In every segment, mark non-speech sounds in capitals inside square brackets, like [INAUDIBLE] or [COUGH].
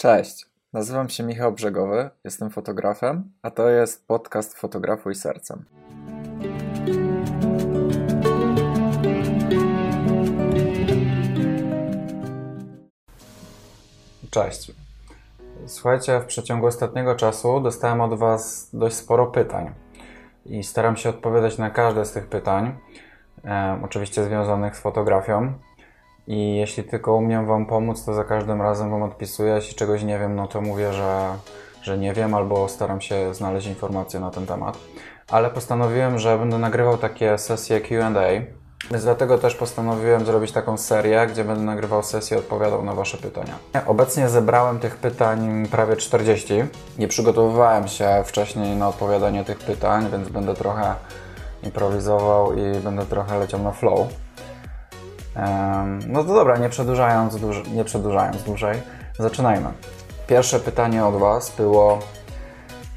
Cześć, nazywam się Michał Brzegowy, jestem fotografem, a to jest podcast Fotografuj Sercem. Cześć. Słuchajcie, w przeciągu ostatniego czasu dostałem od Was dość sporo pytań i staram się odpowiadać na każde z tych pytań, e, oczywiście związanych z fotografią. I jeśli tylko umiem Wam pomóc, to za każdym razem Wam odpisuję. Jeśli czegoś nie wiem, no to mówię, że, że nie wiem, albo staram się znaleźć informacje na ten temat. Ale postanowiłem, że będę nagrywał takie sesje QA. Więc dlatego też postanowiłem zrobić taką serię, gdzie będę nagrywał sesję i odpowiadał na Wasze pytania. Obecnie zebrałem tych pytań prawie 40. Nie przygotowywałem się wcześniej na odpowiadanie tych pytań, więc będę trochę improwizował i będę trochę leciał na flow. No to dobra, nie przedłużając, nie przedłużając dłużej, zaczynajmy. Pierwsze pytanie od Was było,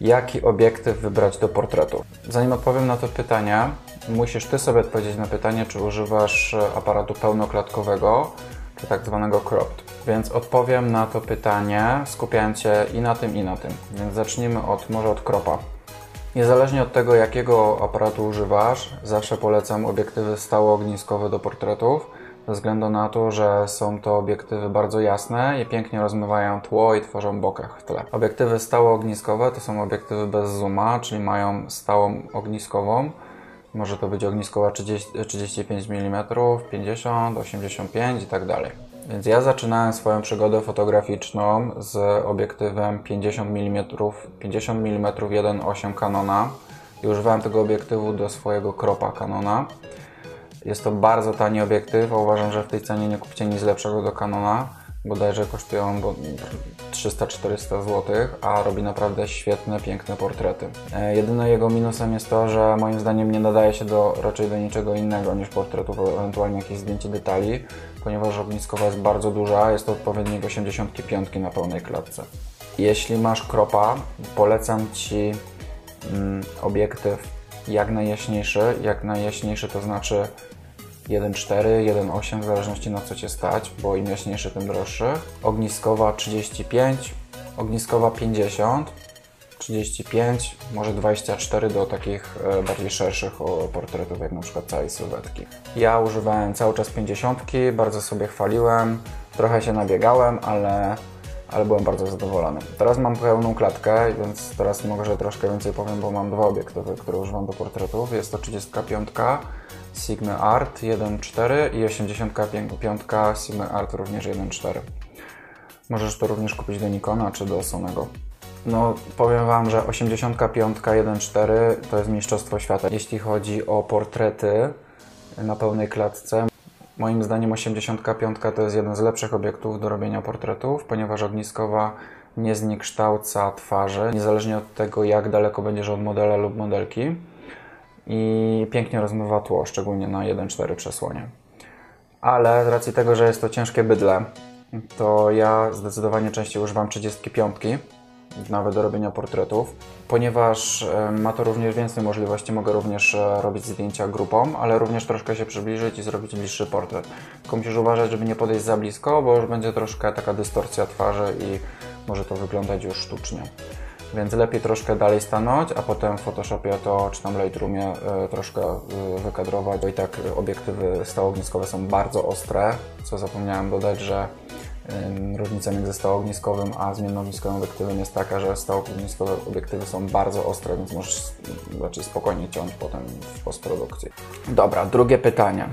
jaki obiektyw wybrać do portretu? Zanim odpowiem na to pytanie, musisz Ty sobie odpowiedzieć na pytanie, czy używasz aparatu pełnoklatkowego, czy tak zwanego cropped. Więc odpowiem na to pytanie, skupiając się i na tym, i na tym. Więc zacznijmy od, może od kropa. Niezależnie od tego, jakiego aparatu używasz, zawsze polecam obiektywy stałoogniskowe do portretów, ze względu na to, że są to obiektywy bardzo jasne i pięknie rozmywają tło i tworzą bokach w tle. Obiektywy stałoogniskowe to są obiektywy bez zooma, czyli mają stałą ogniskową. Może to być ogniskowa 30, 35 mm, 50, 85 i tak dalej. Więc ja zaczynałem swoją przygodę fotograficzną z obiektywem 50 mm, 50 mm 1.8 Canona i używałem tego obiektywu do swojego kropa Canona. Jest to bardzo tani obiektyw, a uważam, że w tej cenie nie kupicie nic lepszego do Canona. Bodajże kosztują 300-400 zł, a robi naprawdę świetne, piękne portrety. E, jedynym jego minusem jest to, że moim zdaniem nie nadaje się do, raczej do niczego innego niż portretów, ewentualnie jakieś zdjęcie detali, ponieważ ogniskowa jest bardzo duża, jest to odpowiednik 85 na pełnej klatce. Jeśli masz kropa, polecam Ci mm, obiektyw jak najjaśniejszy. Jak najjaśniejszy to znaczy 1,4, 1,8 w zależności na co Cię stać, bo im jaśniejszy, tym droższy. Ogniskowa 35, ogniskowa 50, 35, może 24 do takich e, bardziej szerszych portretów, jak na przykład całej sylwetki. Ja używałem cały czas 50, bardzo sobie chwaliłem, trochę się nabiegałem, ale ale byłem bardzo zadowolony. Teraz mam pełną klatkę, więc teraz może troszkę więcej powiem, bo mam dwa obiektywy, które używam do portretów. Jest to 35 Sigma Art 1.4 i 85 Sigma Art również 1.4. Możesz to również kupić do Nikona czy do Sonego. No, powiem Wam, że 85 1.4 to jest mistrzostwo świata. Jeśli chodzi o portrety na pełnej klatce, Moim zdaniem 85 to jest jeden z lepszych obiektów do robienia portretów, ponieważ ogniskowa nie zniekształca twarzy, niezależnie od tego, jak daleko będziesz od modela lub modelki. I pięknie rozmywa tło, szczególnie na 1.4 przesłonie. Ale z racji tego, że jest to ciężkie bydle, to ja zdecydowanie częściej używam 35 nawet do robienia portretów, ponieważ ma to również więcej możliwości. Mogę również e, robić zdjęcia grupą, ale również troszkę się przybliżyć i zrobić bliższy portret. Tylko musisz uważać, żeby nie podejść za blisko, bo już będzie troszkę taka dystorsja twarzy i może to wyglądać już sztucznie. Więc lepiej troszkę dalej stanąć, a potem w Photoshopie to czy tam Lightroomie e, troszkę wykadrować. Bo i tak obiektywy stałogniskowe są bardzo ostre, co zapomniałem dodać, że Różnica między stałoogniskowym a zmiennoogniskowym obiektywem jest taka, że stałoogniskowe obiektywy są bardzo ostre, więc możesz raczej spokojnie ciąć potem w postprodukcji. Dobra, drugie pytanie.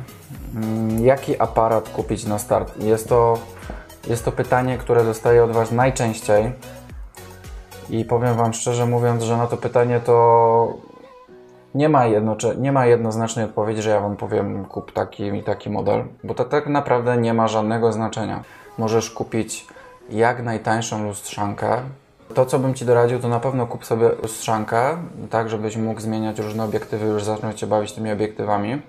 Mm, jaki aparat kupić na start? Jest to, jest to pytanie, które dostaję od Was najczęściej i powiem Wam szczerze mówiąc, że na to pytanie to nie ma, jedno, nie ma jednoznacznej odpowiedzi, że ja Wam powiem kup taki i taki model, bo to tak naprawdę nie ma żadnego znaczenia możesz kupić jak najtańszą lustrzankę. To, co bym Ci doradził, to na pewno kup sobie lustrzankę, tak żebyś mógł zmieniać różne obiektywy, już zacząć się bawić tymi obiektywami,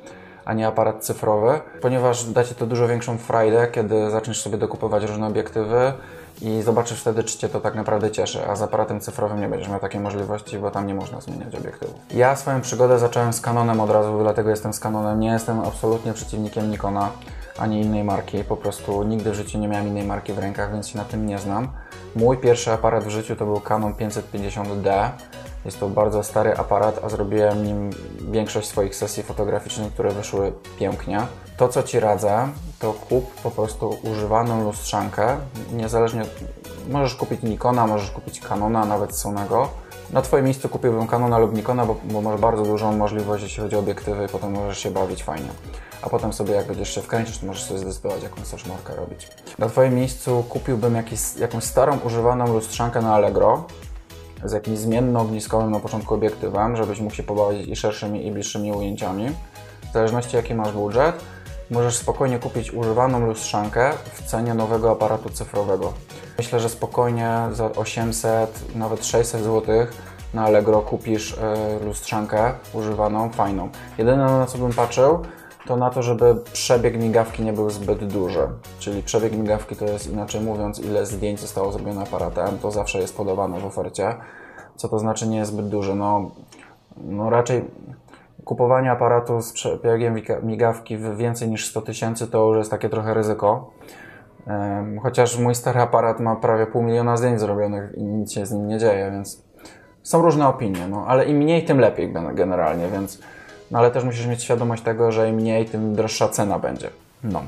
a nie aparat cyfrowy, ponieważ da Ci to dużo większą frajdę, kiedy zaczniesz sobie dokupować różne obiektywy i zobaczysz wtedy, czy Cię to tak naprawdę cieszy, a z aparatem cyfrowym nie będziesz miał takiej możliwości, bo tam nie można zmieniać obiektywów. Ja swoją przygodę zacząłem z Canonem od razu, dlatego jestem z Canonem. Nie jestem absolutnie przeciwnikiem Nikona ani innej marki. Po prostu nigdy w życiu nie miałem innej marki w rękach, więc się na tym nie znam. Mój pierwszy aparat w życiu to był Canon 550D. Jest to bardzo stary aparat, a zrobiłem nim większość swoich sesji fotograficznych, które wyszły pięknie. To, co Ci radzę, to kup po prostu używaną lustrzankę. Niezależnie, możesz kupić Nikona, możesz kupić Canona, nawet Sonego. Na Twoim miejscu kupiłbym Canona lub Nikona, bo, bo masz bardzo dużą możliwość, jeśli chodzi o obiektywy potem możesz się bawić fajnie. A potem sobie, jak będziesz się wkręcić, to możesz sobie zdecydować, jaką chcesz markę robić. Na Twoim miejscu kupiłbym jakiś, jakąś starą, używaną lustrzankę na Allegro z jakimś zmienno-ogniskowym na początku obiektywem, żebyś mógł się pobawić i szerszymi i bliższymi ujęciami. W zależności jaki masz budżet, możesz spokojnie kupić używaną lustrzankę w cenie nowego aparatu cyfrowego. Myślę, że spokojnie za 800, nawet 600 zł na Allegro kupisz y, lustrzankę używaną, fajną. Jedyne na co bym patrzył, to na to, żeby przebieg migawki nie był zbyt duży. Czyli przebieg migawki to jest inaczej mówiąc, ile zdjęć zostało zrobione aparatem. To zawsze jest podawane w ofercie. Co to znaczy nie jest zbyt duży? No, no raczej kupowanie aparatu z przebiegiem migawki w więcej niż 100 tysięcy to już jest takie trochę ryzyko. Chociaż mój stary aparat ma prawie pół miliona zdjęć zrobionych i nic się z nim nie dzieje, więc są różne opinie, no, ale im mniej, tym lepiej generalnie, więc no ale też musisz mieć świadomość tego, że im mniej, tym droższa cena będzie. No.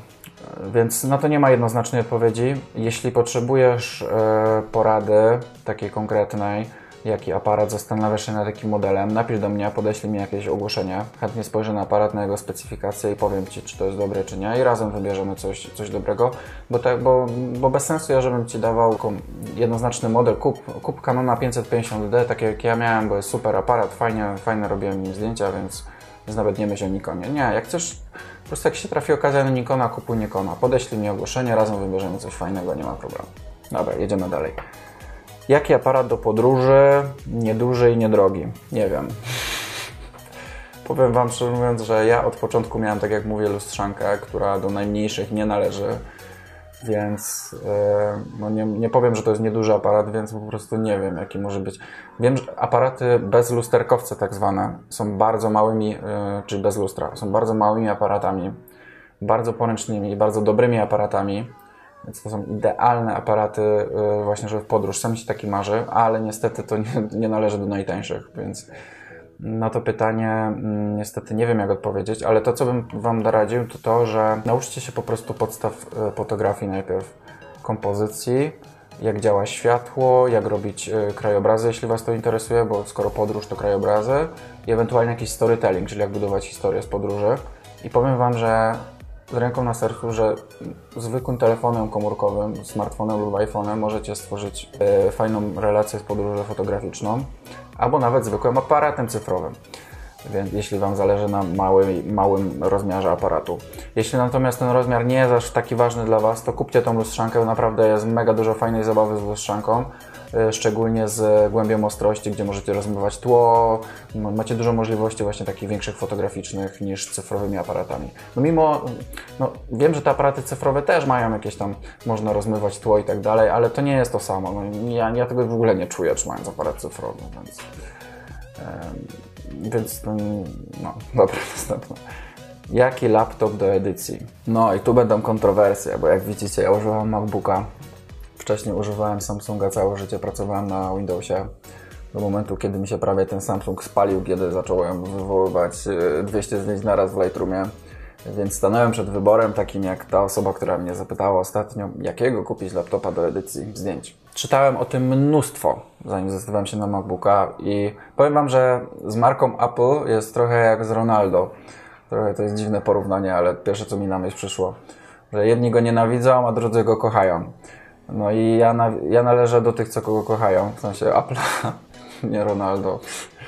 Więc na to nie ma jednoznacznej odpowiedzi. Jeśli potrzebujesz e, porady takiej konkretnej, jaki aparat, zastanawiasz się nad takim modelem, napisz do mnie, podeślij mi jakieś ogłoszenie. Chętnie spojrzę na aparat, na jego specyfikację i powiem Ci, czy to jest dobre, czy nie. I razem wybierzemy coś, coś dobrego, bo, bo, bo bez sensu ja, żebym Ci dawał jednoznaczny model. Kup, kup Canona 550D, tak jak ja miałem, bo jest super aparat, fajnie, fajne robiłem nim zdjęcia, więc więc nawet nie myśl o Nikonie. Nie, jak chcesz, po prostu jak się trafi okazja na Nikona, kupuj Nikona. Podeślij mi ogłoszenie, razem wybierzemy coś fajnego, nie ma problemu. Dobra, jedziemy dalej. Jaki aparat do podróży, nieduży i niedrogi? Nie wiem. Powiem Wam szczerze mówiąc, że ja od początku miałem, tak jak mówię, lustrzankę, która do najmniejszych nie należy więc e, no nie, nie powiem, że to jest nieduży aparat, więc po prostu nie wiem, jaki może być. Wiem, że aparaty bez lusterkowce tak zwane są bardzo małymi, e, czyli bez lustra, są bardzo małymi aparatami, bardzo poręcznymi bardzo dobrymi aparatami, więc to są idealne aparaty e, właśnie, żeby w podróż. Sam się taki marzy, ale niestety to nie, nie należy do najtańszych, więc na to pytanie mm, niestety nie wiem, jak odpowiedzieć, ale to, co bym Wam doradził, to to, że nauczcie się po prostu podstaw e, fotografii najpierw, kompozycji, jak działa światło, jak robić e, krajobrazy, jeśli Was to interesuje, bo skoro podróż to krajobrazy, i ewentualnie jakiś storytelling, czyli jak budować historię z podróży. I powiem Wam, że z ręką na sercu, że zwykłym telefonem komórkowym, smartfonem lub iPhone'em możecie stworzyć e, fajną relację z podróżą fotograficzną, albo nawet zwykłym aparatem cyfrowym. Więc jeśli Wam zależy na małym, małym rozmiarze aparatu. Jeśli natomiast ten rozmiar nie jest aż taki ważny dla Was, to kupcie tą lustrzankę, naprawdę jest mega dużo fajnej zabawy z lustrzanką. E, szczególnie z głębią ostrości, gdzie możecie rozmywać tło. Macie dużo możliwości właśnie takich większych fotograficznych niż cyfrowymi aparatami. No mimo, no wiem, że te aparaty cyfrowe też mają jakieś tam, można rozmywać tło i tak dalej, ale to nie jest to samo. No, ja, ja tego w ogóle nie czuję trzymając aparat cyfrowy, więc... Więc no, [LAUGHS] dobra, następne. Jaki laptop do edycji? No i tu będą kontrowersje, bo jak widzicie, ja używam MacBooka Wcześniej używałem Samsunga całe życie, pracowałem na Windowsie. Do momentu, kiedy mi się prawie ten Samsung spalił, kiedy zacząłem wywoływać 200 y, zdjęć naraz w Lightroomie. Więc stanąłem przed wyborem takim jak ta osoba, która mnie zapytała ostatnio, jakiego kupić laptopa do edycji zdjęć. Czytałem o tym mnóstwo, zanim zdecydowałem się na MacBooka i powiem Wam, że z marką Apple jest trochę jak z Ronaldo. Trochę to jest dziwne porównanie, ale pierwsze co mi na myśl przyszło, że jedni go nienawidzą, a drudzy go kochają. No i ja, na, ja należę do tych, co kogo kochają, w sensie Apple, [LAUGHS] nie Ronaldo.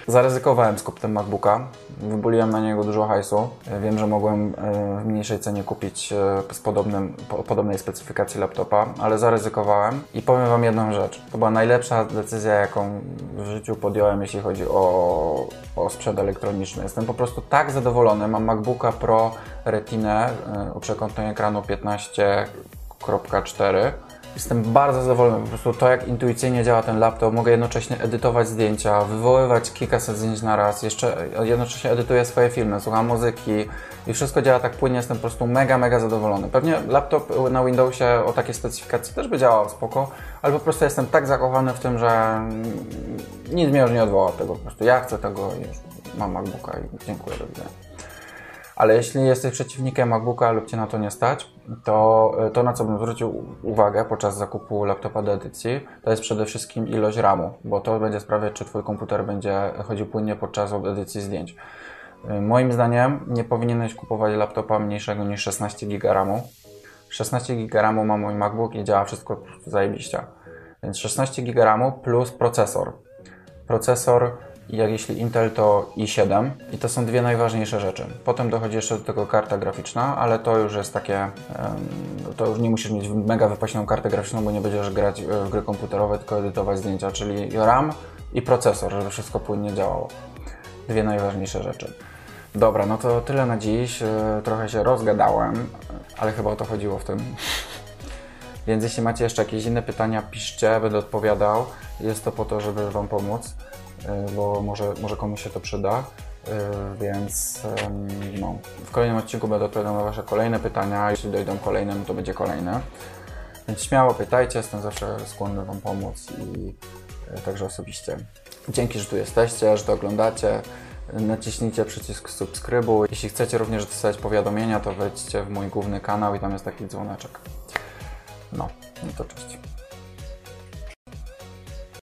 Zaryzykowałem z kupnem MacBooka, wybuliłem na niego dużo hajsu. Wiem, że mogłem e, w mniejszej cenie kupić e, z podobnym, podobnej specyfikacji laptopa, ale zaryzykowałem i powiem Wam jedną rzecz. To była najlepsza decyzja, jaką w życiu podjąłem, jeśli chodzi o, o sprzęt elektroniczny. Jestem po prostu tak zadowolony. Mam MacBooka Pro Retinę e, o przekątnej ekranu 15.4 Jestem bardzo zadowolony. Po prostu to, jak intuicyjnie działa ten laptop, mogę jednocześnie edytować zdjęcia, wywoływać kilkaset zdjęć na raz, jeszcze jednocześnie edytuję swoje filmy, słucham muzyki i wszystko działa tak płynnie, jestem po prostu mega, mega zadowolony. Pewnie laptop na Windowsie o takiej specyfikacji też by działał spoko, ale po prostu jestem tak zakochany w tym, że nic mnie już nie odwoła od tego. Po prostu ja chcę tego już mam MacBooka i dziękuję, do widzenia. Ale jeśli jesteś przeciwnikiem MacBooka lub Cię na to nie stać, to to, na co bym zwrócił uwagę podczas zakupu laptopa do edycji, to jest przede wszystkim ilość RAMu, bo to będzie sprawiać, czy Twój komputer będzie chodził płynnie podczas edycji zdjęć. Moim zdaniem nie powinieneś kupować laptopa mniejszego niż 16 GB RAMu. 16 GB RAMu ma mój MacBook i działa wszystko zajebiście. Więc 16 GB RAMu plus procesor. Procesor jak jeśli Intel to i7 i to są dwie najważniejsze rzeczy. Potem dochodzi jeszcze do tego karta graficzna, ale to już jest takie, to już nie musisz mieć mega wypasioną kartę graficzną, bo nie będziesz grać w gry komputerowe, tylko edytować zdjęcia, czyli RAM i procesor, żeby wszystko płynnie działało. Dwie najważniejsze rzeczy. Dobra, no to tyle na dziś. E, trochę się rozgadałem, ale chyba o to chodziło w tym. [LAUGHS] Więc jeśli macie jeszcze jakieś inne pytania, piszcie, będę odpowiadał. Jest to po to, żeby Wam pomóc. Y, bo może, może komuś się to przyda. Y, więc no, w kolejnym odcinku będę odpowiadał na Wasze kolejne pytania. Jeśli dojdą kolejne, no to będzie kolejne. Więc śmiało pytajcie, jestem zawsze skłonny Wam pomóc i y, także osobiście. Dzięki, że tu jesteście, że to oglądacie. Naciśnijcie przycisk subskrybuj. Jeśli chcecie również dostać powiadomienia, to wejdźcie w mój główny kanał i tam jest taki dzwoneczek. No, no to cześć.